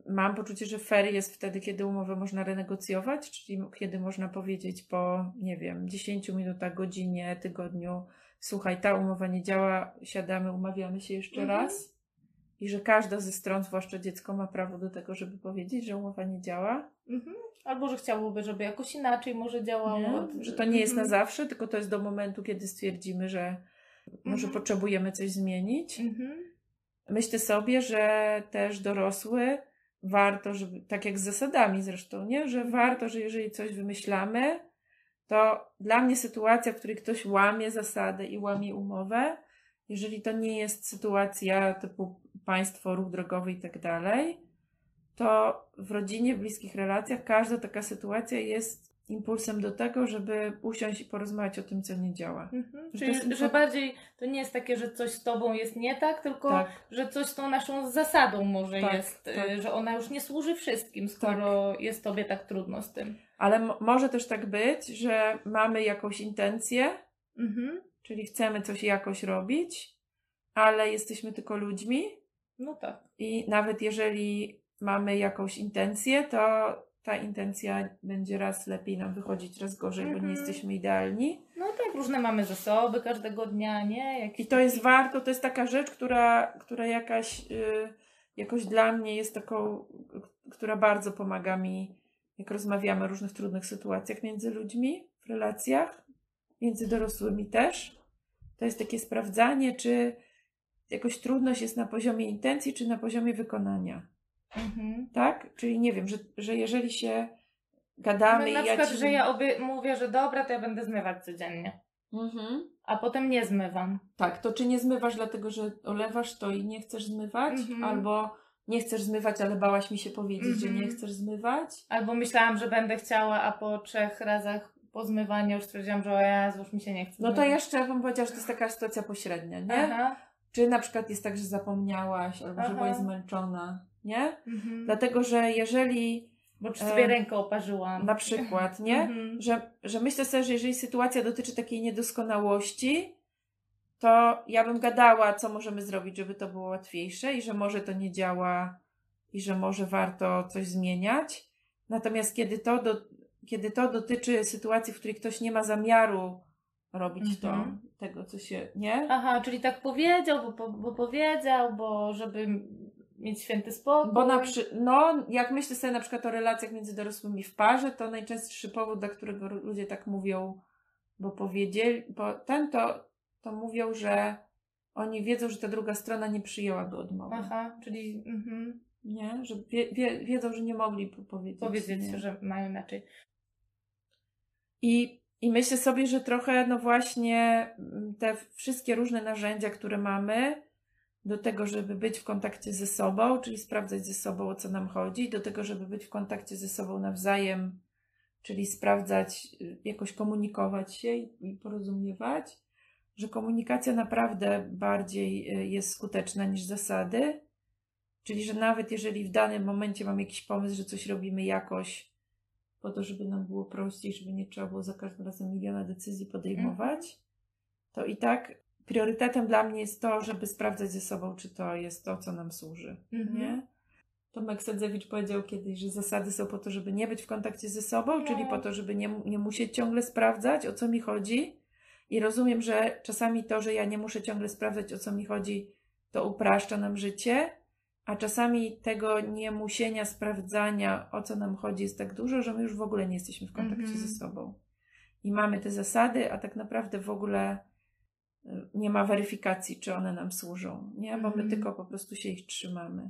mam poczucie, że fair jest wtedy, kiedy umowę można renegocjować, czyli kiedy można powiedzieć po, nie wiem, 10 minutach, godzinie, tygodniu, słuchaj, ta umowa nie działa, siadamy, umawiamy się jeszcze Mhm. raz. I że każda ze stron, zwłaszcza dziecko, ma prawo do tego, żeby powiedzieć, że umowa nie działa. Mhm. Albo że chciałoby, żeby jakoś inaczej może działało. Nie? Że to nie jest na Mhm. zawsze, tylko to jest do momentu, kiedy stwierdzimy, że może Mhm. potrzebujemy coś zmienić. Mhm. Myślę sobie, że też dorosły warto, żeby, tak jak z zasadami zresztą, nie? że warto, że jeżeli coś wymyślamy, to dla mnie sytuacja, w której ktoś łamie zasadę i łamie umowę, jeżeli to nie jest sytuacja typu państwo, ruch drogowy i tak dalej, to w rodzinie, w bliskich relacjach każda taka sytuacja jest impulsem do tego, żeby usiąść i porozmawiać o tym, co nie działa. Mhm. Że Czyli, jest że bardziej to nie jest takie, że coś z tobą jest nie tak, tylko Tak. że coś z tą naszą zasadą może Tak, jest, y, tak. że ona już nie służy wszystkim, skoro jest tobie tak trudno z tym. Ale może też tak być, że mamy jakąś intencję, Mhm. czyli chcemy coś jakoś robić, ale jesteśmy tylko ludźmi No tak. i nawet jeżeli mamy jakąś intencję, to ta intencja będzie raz lepiej nam wychodzić, raz gorzej, bo Mhm. nie jesteśmy idealni. No tak, różne mamy zasoby każdego dnia, nie? Jakieś I to jest warto, to jest taka rzecz, która, która jakaś, y, jakoś dla mnie jest taką, która bardzo pomaga mi, jak rozmawiamy o różnych trudnych sytuacjach między ludźmi, w relacjach, między dorosłymi też. To jest takie sprawdzanie, czy jakoś trudność jest na poziomie intencji, czy na poziomie wykonania. Mhm. Tak? Czyli nie wiem, że, że jeżeli się gadamy No, na ja przykład, ci... że ja obie mówię, że dobra, to ja będę zmywać codziennie, Mhm. a potem nie zmywam. Tak, to czy nie zmywasz dlatego, że olewasz to i nie chcesz zmywać? Mhm. Albo nie chcesz zmywać, ale bałaś mi się powiedzieć, że Mhm. nie chcesz zmywać? Albo myślałam, że będę chciała, a po trzech razach po zmywaniu już stwierdziłam, że o Jezu, już mi się nie chce No to zmywać. jeszcze bym powiedziała, że to jest taka sytuacja pośrednia, nie? Aha. Czy na przykład jest tak, że zapomniałaś, albo że Aha. byłaś zmęczona, nie? Mhm. Dlatego, że jeżeli Bo czy sobie e, rękę oparzyłam. na przykład, nie? Mhm. Że, że myślę sobie, że jeżeli sytuacja dotyczy takiej niedoskonałości, to ja bym gadała, co możemy zrobić, żeby to było łatwiejsze i że może to nie działa i że może warto coś zmieniać. Natomiast kiedy to, do, kiedy to dotyczy sytuacji, w której ktoś nie ma zamiaru robić Mhm. to, tego, co się, nie? Aha, czyli tak powiedział, bo, po- bo powiedział, bo żeby mieć święty spokój. Bo na przy... no, jak myślę sobie na przykład o relacjach między dorosłymi w parze, to najczęstszy powód, dla którego ludzie tak mówią, bo powiedzieli, bo ten to, to mówią, że oni wiedzą, że ta druga strona nie przyjęłaby odmowy. Aha, czyli mhm. Nie? Że wie, wie, wiedzą, że nie mogli powiedzieć. powiedzieć, nie. że mają inaczej. I, I myślę sobie, że trochę, no właśnie, te wszystkie różne narzędzia, które mamy, do tego, żeby być w kontakcie ze sobą, czyli sprawdzać ze sobą, o co nam chodzi, do tego, żeby być w kontakcie ze sobą nawzajem, czyli sprawdzać, y, jakoś komunikować się i, porozumiewać, że komunikacja naprawdę bardziej y, jest skuteczna niż zasady. Czyli, że nawet jeżeli w danym momencie mam jakiś pomysł, że coś robimy jakoś po to, żeby nam było prościej, żeby nie trzeba było za każdym razem miliona decyzji podejmować, to i tak priorytetem dla mnie jest to, żeby sprawdzać ze sobą, czy to jest to, co nam służy. Mhm. Nie? Tomek Sedzewicz powiedział kiedyś, że zasady są po to, żeby nie być w kontakcie ze sobą, No. czyli po to, żeby nie, nie musieć ciągle sprawdzać, o co mi chodzi. I rozumiem, że czasami to, że ja nie muszę ciągle sprawdzać, o co mi chodzi, to upraszcza nam życie, a czasami tego niemusienia sprawdzania, o co nam chodzi, jest tak dużo, że my już w ogóle nie jesteśmy w kontakcie Mhm. ze sobą. I mamy te zasady, a tak naprawdę w ogóle nie ma weryfikacji, czy one nam służą, nie? Bo my Mhm. tylko po prostu się ich trzymamy.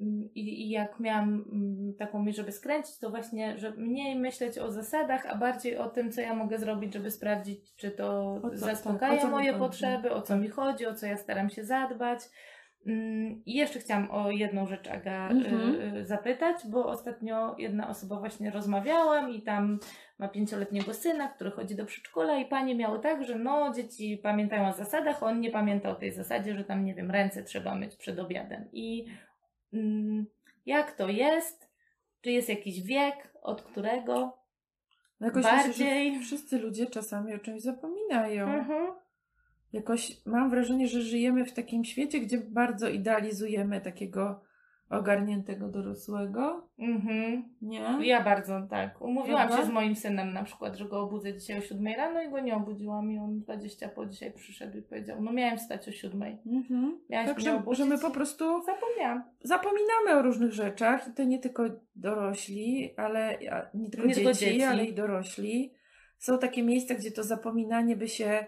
Mm, I, I jak miałam mm, taką myśl, żeby skręcić, to właśnie, że mniej myśleć o zasadach, a bardziej o tym, co ja mogę zrobić, żeby sprawdzić, czy to co- zaspokaja tak, moje potrzeby, o co mi chodzi, o co ja staram się zadbać. Mm, I jeszcze chciałam o jedną rzecz, Aga, Mhm. y, y, zapytać, bo ostatnio jedna osoba właśnie rozmawiałam i tam ma pięcioletniego syna, który chodzi do przedszkola i panie miały tak, że no, dzieci pamiętają o zasadach, on nie pamięta o tej zasadzie, że tam, nie wiem, ręce trzeba myć przed obiadem. I mm, jak to jest? Czy jest jakiś wiek, od którego? No jakoś myślę, Bardziej. że wszyscy ludzie czasami o czymś zapominają. Mhm. Jakoś mam wrażenie, że żyjemy w takim świecie, gdzie bardzo idealizujemy takiego ogarniętego dorosłego, Mhm. nie? Ja bardzo tak. Umówiłam się z moim synem na przykład, że go obudzę dzisiaj o 7 rano i go nie obudziłam i on 20 po dzisiaj przyszedł i powiedział, no miałem wstać o 7. Mhm. Tak, mnie że, że my po prostu Zapomniałam. zapominamy o różnych rzeczach i to nie tylko dorośli, ale nie tylko, Nie dzieci, tylko dzieci. ale i dorośli. Są takie miejsca, gdzie to zapominanie by się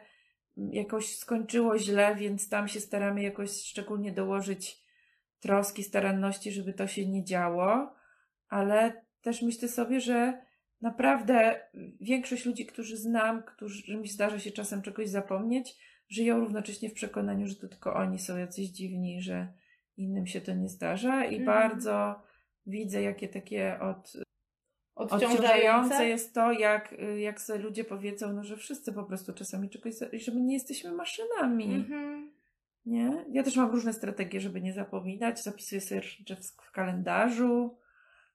jakoś skończyło źle, więc tam się staramy jakoś szczególnie dołożyć troski, staranności, żeby to się nie działo, ale też myślę sobie, że naprawdę większość ludzi, którzy znam, którzy mi zdarza się czasem czegoś zapomnieć, żyją równocześnie w przekonaniu, że to tylko oni są jacyś dziwni, że innym się to nie zdarza i Mhm. bardzo widzę, jakie takie od, Odciążające. odciążające jest to, jak, jak sobie ludzie powiedzą, no, że wszyscy po prostu czasami czegoś, że my nie jesteśmy maszynami. Mhm. Nie? Ja też mam różne strategie, żeby nie zapominać. Zapisuję sobie rzeczy w, kalendarzu,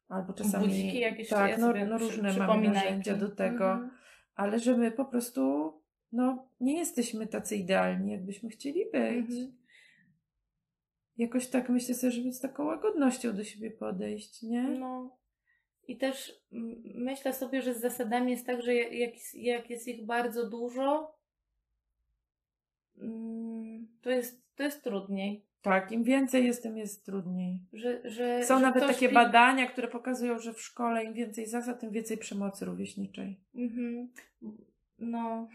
albo czasami. Budziki jakieś, tak, no, no różne przypominajki. narzędzia do tego, Mhm. ale że my po prostu no, nie jesteśmy tacy idealni, jakbyśmy chcieli być. Mhm. Jakoś tak myślę sobie, żeby z taką łagodnością do siebie podejść, nie? No. I też myślę sobie, że z zasadami jest tak, że jak, jak jest ich bardzo dużo, mm, to jest, to jest trudniej. Tak, im więcej jest, tym jest trudniej. Że, że, Są że nawet takie badania, które pokazują, że w szkole im więcej zasad, tym więcej przemocy rówieśniczej. Mhm. No.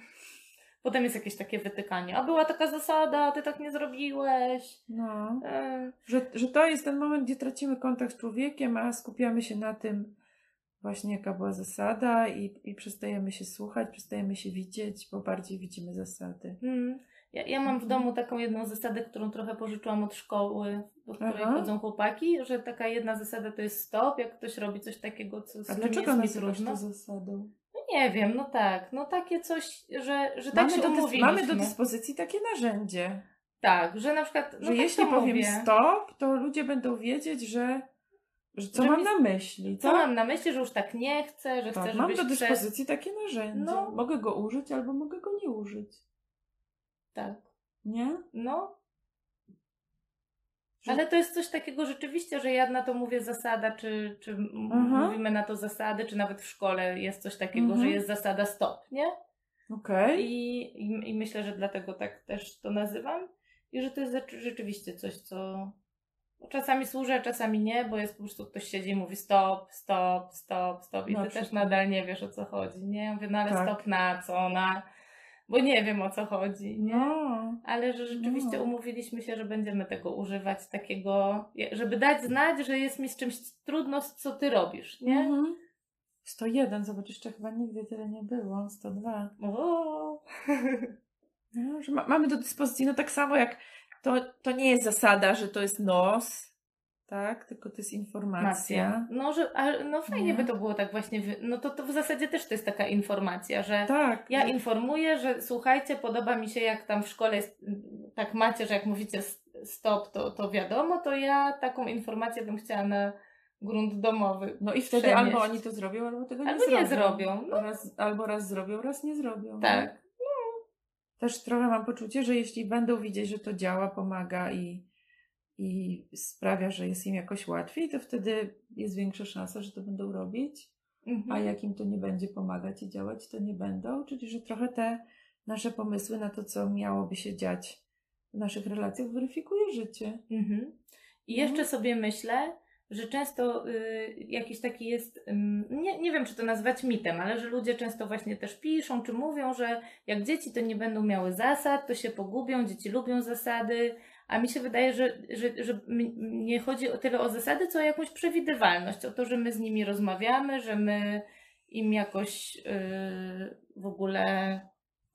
Potem jest jakieś takie wytykanie. A była taka zasada, ty tak nie zrobiłeś. No. E, Że, że to jest ten moment, gdzie tracimy kontakt z człowiekiem, a skupiamy się na tym właśnie, jaka była zasada i, i przestajemy się słuchać, przestajemy się widzieć, bo bardziej widzimy zasady. mm. ja, ja mam w Mhm. domu taką jedną zasadę, którą trochę pożyczyłam od szkoły, do której Aha. chodzą chłopaki, że taka jedna zasada to jest stop, jak ktoś robi coś takiego, co z A dlaczego jest mi trudno. zasadą? No nie wiem, no tak, no takie coś, że, że tak mamy, się do mamy do dyspozycji takie narzędzie, Tak, że na przykład, no że tak jeśli powiem mówię. stop, to ludzie będą wiedzieć, że, że co Że mam mi- na myśli. Co tak? mam na myśli, że już tak nie chcę, że Tak, chcę, mam żebyś do prze- dyspozycji takie narzędzie. No. Mogę go użyć albo mogę go nie użyć. Tak, Nie? no. Że- Ale to jest coś takiego rzeczywiście, że ja na to mówię zasada, czy, czy m- Aha. mówimy na to zasady, czy nawet w szkole jest coś takiego, Mhm. że jest zasada stop, nie? Okej. I, i, I myślę, że dlatego tak też to nazywam. I że to jest rzeczy- rzeczywiście coś, co, Czasami służę, czasami nie, bo jest po prostu ktoś siedzi i mówi stop, stop, stop, stop i ty też przykład. nadal nie wiesz o co chodzi, nie? Ja mówię, no ale Tak. stop na co, na... Bo nie wiem o co chodzi, nie? No. Ale że rzeczywiście No. umówiliśmy się, że będziemy tego używać, takiego, żeby dać znać, że jest mi z czymś trudno, co ty robisz, nie? Mhm. 101, zobacz, jeszcze chyba nigdy tyle nie było. 102. O, No, że ma, mamy do dyspozycji, no tak samo jak to, to nie jest zasada, że to jest nos, tak? Tylko to jest informacja. Macja. No, że, a, no fajnie Nie? by to było tak właśnie, wy... no to, to w zasadzie też to jest taka informacja, że Tak. ja informuję, że słuchajcie, podoba mi się jak tam w szkole jest, tak macie, że jak mówicie stop, to, to wiadomo, to ja taką informację bym chciała na grunt domowy. No i wtedy przenieść. albo oni to zrobią, albo tego Albo nie nie zrobią. zrobią, no. Raz, albo raz zrobią, raz nie zrobią. Tak. Też trochę mam poczucie, że jeśli będą widzieć, że to działa, pomaga i, i sprawia, że jest im jakoś łatwiej, to wtedy jest większa szansa, że to będą robić. Mhm. A jak im to nie będzie pomagać i działać, to nie będą. Czyli, że trochę te nasze pomysły na to, co miałoby się dziać w naszych relacjach, weryfikuje życie. Mhm. I No. jeszcze sobie myślę, że często y, jakiś taki jest, nie, nie wiem czy to nazwać mitem, ale że ludzie często właśnie też piszą czy mówią, że jak dzieci to nie będą miały zasad, to się pogubią, dzieci lubią zasady, a mi się wydaje, że, że, że nie chodzi o tyle o zasady, co o jakąś przewidywalność, o to, że my z nimi rozmawiamy, że my im jakoś y, w ogóle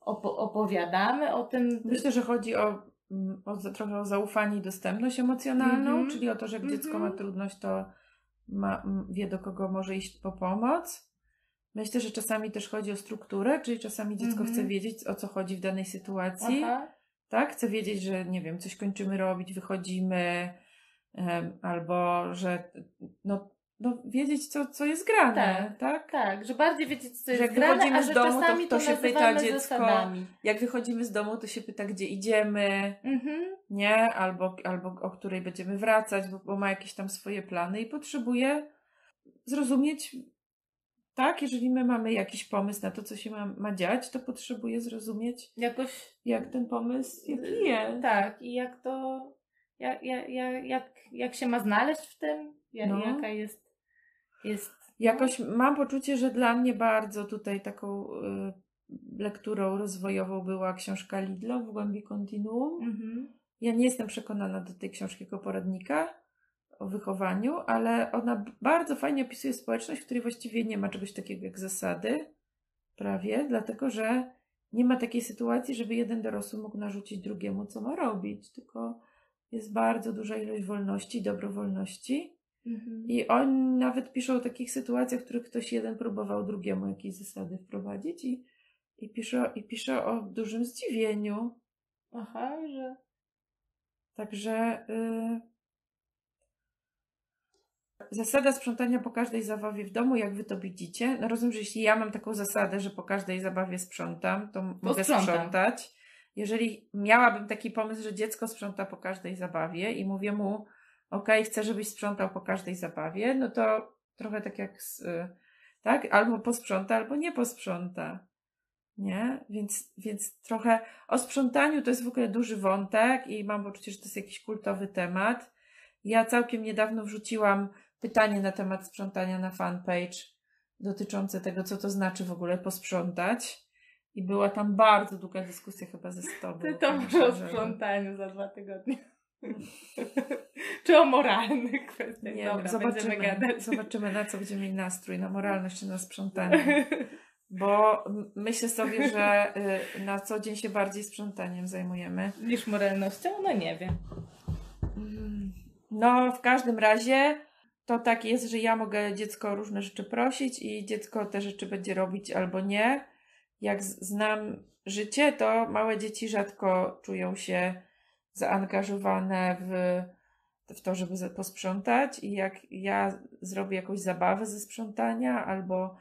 opo- opowiadamy o tym. Myślę, że chodzi o, o za- trochę o zaufanie i dostępność emocjonalną, Mhm. czyli o to, że jak dziecko ma Mhm. trudność, to ma, wie do kogo może iść po pomoc. Myślę, że czasami też chodzi o strukturę, czyli czasami dziecko Mhm. chce wiedzieć, o co chodzi w danej sytuacji. Aha. tak? Chcę wiedzieć, że nie wiem, coś kończymy robić, wychodzimy, albo że no, no wiedzieć, co, co jest grane, Tak. tak? Tak, że bardziej wiedzieć, co jest jak grane, wychodzimy a z że domu, to kto to, się pyta dziecko, zasadami. Jak wychodzimy z domu, to się pyta, gdzie idziemy, Mhm. nie? Albo, albo o której będziemy wracać, bo, bo ma jakieś tam swoje plany i potrzebuje zrozumieć, tak? Jeżeli my mamy jakiś pomysł na to, co się ma, ma dziać, to potrzebuje zrozumieć, Jakoś jak ten pomysł, jaki jest. tak, i jak to, jak, jak, jak, jak, jak się ma znaleźć w tym, jak, No. jaka jest, jest Jakoś mam poczucie, że dla mnie bardzo tutaj taką y, lekturą rozwojową była książka Lidlo w głębi kontinuum. Mhm. Ja nie jestem przekonana do tej książki jako poradnika o wychowaniu, ale ona bardzo fajnie opisuje społeczność, w której właściwie nie ma czegoś takiego jak zasady, prawie, dlatego że nie ma takiej sytuacji, żeby jeden dorosły mógł narzucić drugiemu, co ma robić, tylko jest bardzo duża ilość wolności, dobrowolności. Mhm. I oni nawet piszą o takich sytuacjach, w których ktoś jeden próbował drugiemu jakieś zasady wprowadzić i, i, pisze, i pisze o dużym zdziwieniu. Aha, że Także y, zasada sprzątania po każdej zabawie w domu, jak wy to widzicie. No rozumiem, że jeśli ja mam taką zasadę, że po każdej zabawie sprzątam, to m- mogę sprzątam. sprzątać. Jeżeli miałabym taki pomysł, że dziecko sprząta po każdej zabawie i mówię mu, okej, chcę, żebyś sprzątał po każdej zabawie, no to trochę tak jak z, y, tak, albo posprząta, albo nie posprząta. Nie? Więc, więc trochę o sprzątaniu to jest w ogóle duży wątek i mam poczucie, że to jest jakiś kultowy temat. Ja całkiem niedawno wrzuciłam pytanie na temat sprzątania na fanpage dotyczące tego, co to znaczy w ogóle posprzątać. I była tam bardzo długa dyskusja chyba ze tobą. ty to może o sprzątaniu za dwa tygodnie. Czy o moralnych kwestiach? Nie Dobra, zobaczymy, gadać. zobaczymy na co będziemy mieli nastrój, na moralność czy na sprzątanie. Bo myślę sobie, że y, na co dzień się bardziej sprzątaniem zajmujemy. Niż moralnością? No nie wiem. No, w każdym razie to tak jest, że ja mogę dziecko o różne rzeczy prosić i dziecko te rzeczy będzie robić albo nie. Jak znam życie, to małe dzieci rzadko czują się zaangażowane w, w to, żeby posprzątać i jak ja zrobię jakąś zabawę ze sprzątania albo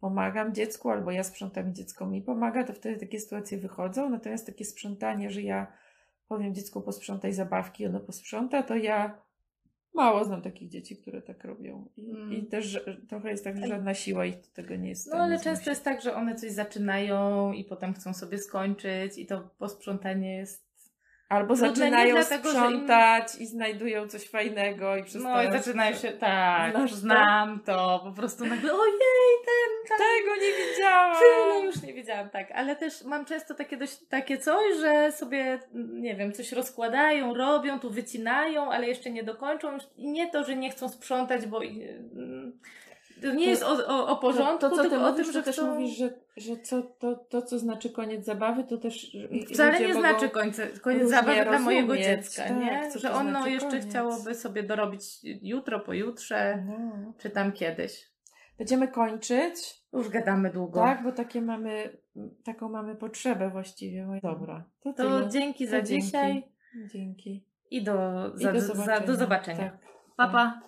pomagam dziecku, albo ja sprzątam i dziecko mi pomaga, to wtedy takie sytuacje wychodzą. Natomiast takie sprzątanie, że ja powiem dziecku posprzątaj zabawki, ono posprząta, to ja mało znam takich dzieci, które tak robią. I, Mm. i też że- trochę jest tak, że żadna siła ich do tego nie jest. No ale często jest tak, że one coś zaczynają i potem chcą sobie skończyć i to posprzątanie jest Albo Trudne nie zaczynają dlatego, że im- sprzątać i znajdują coś fajnego i przestają... No i zaczynają się, tak, Znasz to? znam to, po prostu nagle, ojej, ten, ten, Tego nie widziałam! tyle już nie wiedziałam, tak, ale też mam często takie, dość, takie coś, że sobie, nie wiem, coś rozkładają, robią, tu wycinają, ale jeszcze nie dokończą i nie to, że nie chcą sprzątać, bo mm, to nie jest o, o, o porządku, to, to, co ty tylko o mówisz, tym, że też chcą... mówisz, że, że co, to, to, co znaczy koniec zabawy, to też Wcale nie znaczy końca, koniec zabawy dla mojego rozumieć, dziecka, tak, nie? Że ono znaczy jeszcze koniec. chciałoby sobie dorobić jutro, pojutrze, No. czy tam kiedyś. Będziemy kończyć, Już gadamy długo. tak, bo takie mamy, taką mamy potrzebę właściwie. Dobra, to, To dzięki za dzięki. dzisiaj Dzięki. i do, I za, do za, zobaczenia. do zobaczenia. Tak. Pa, pa.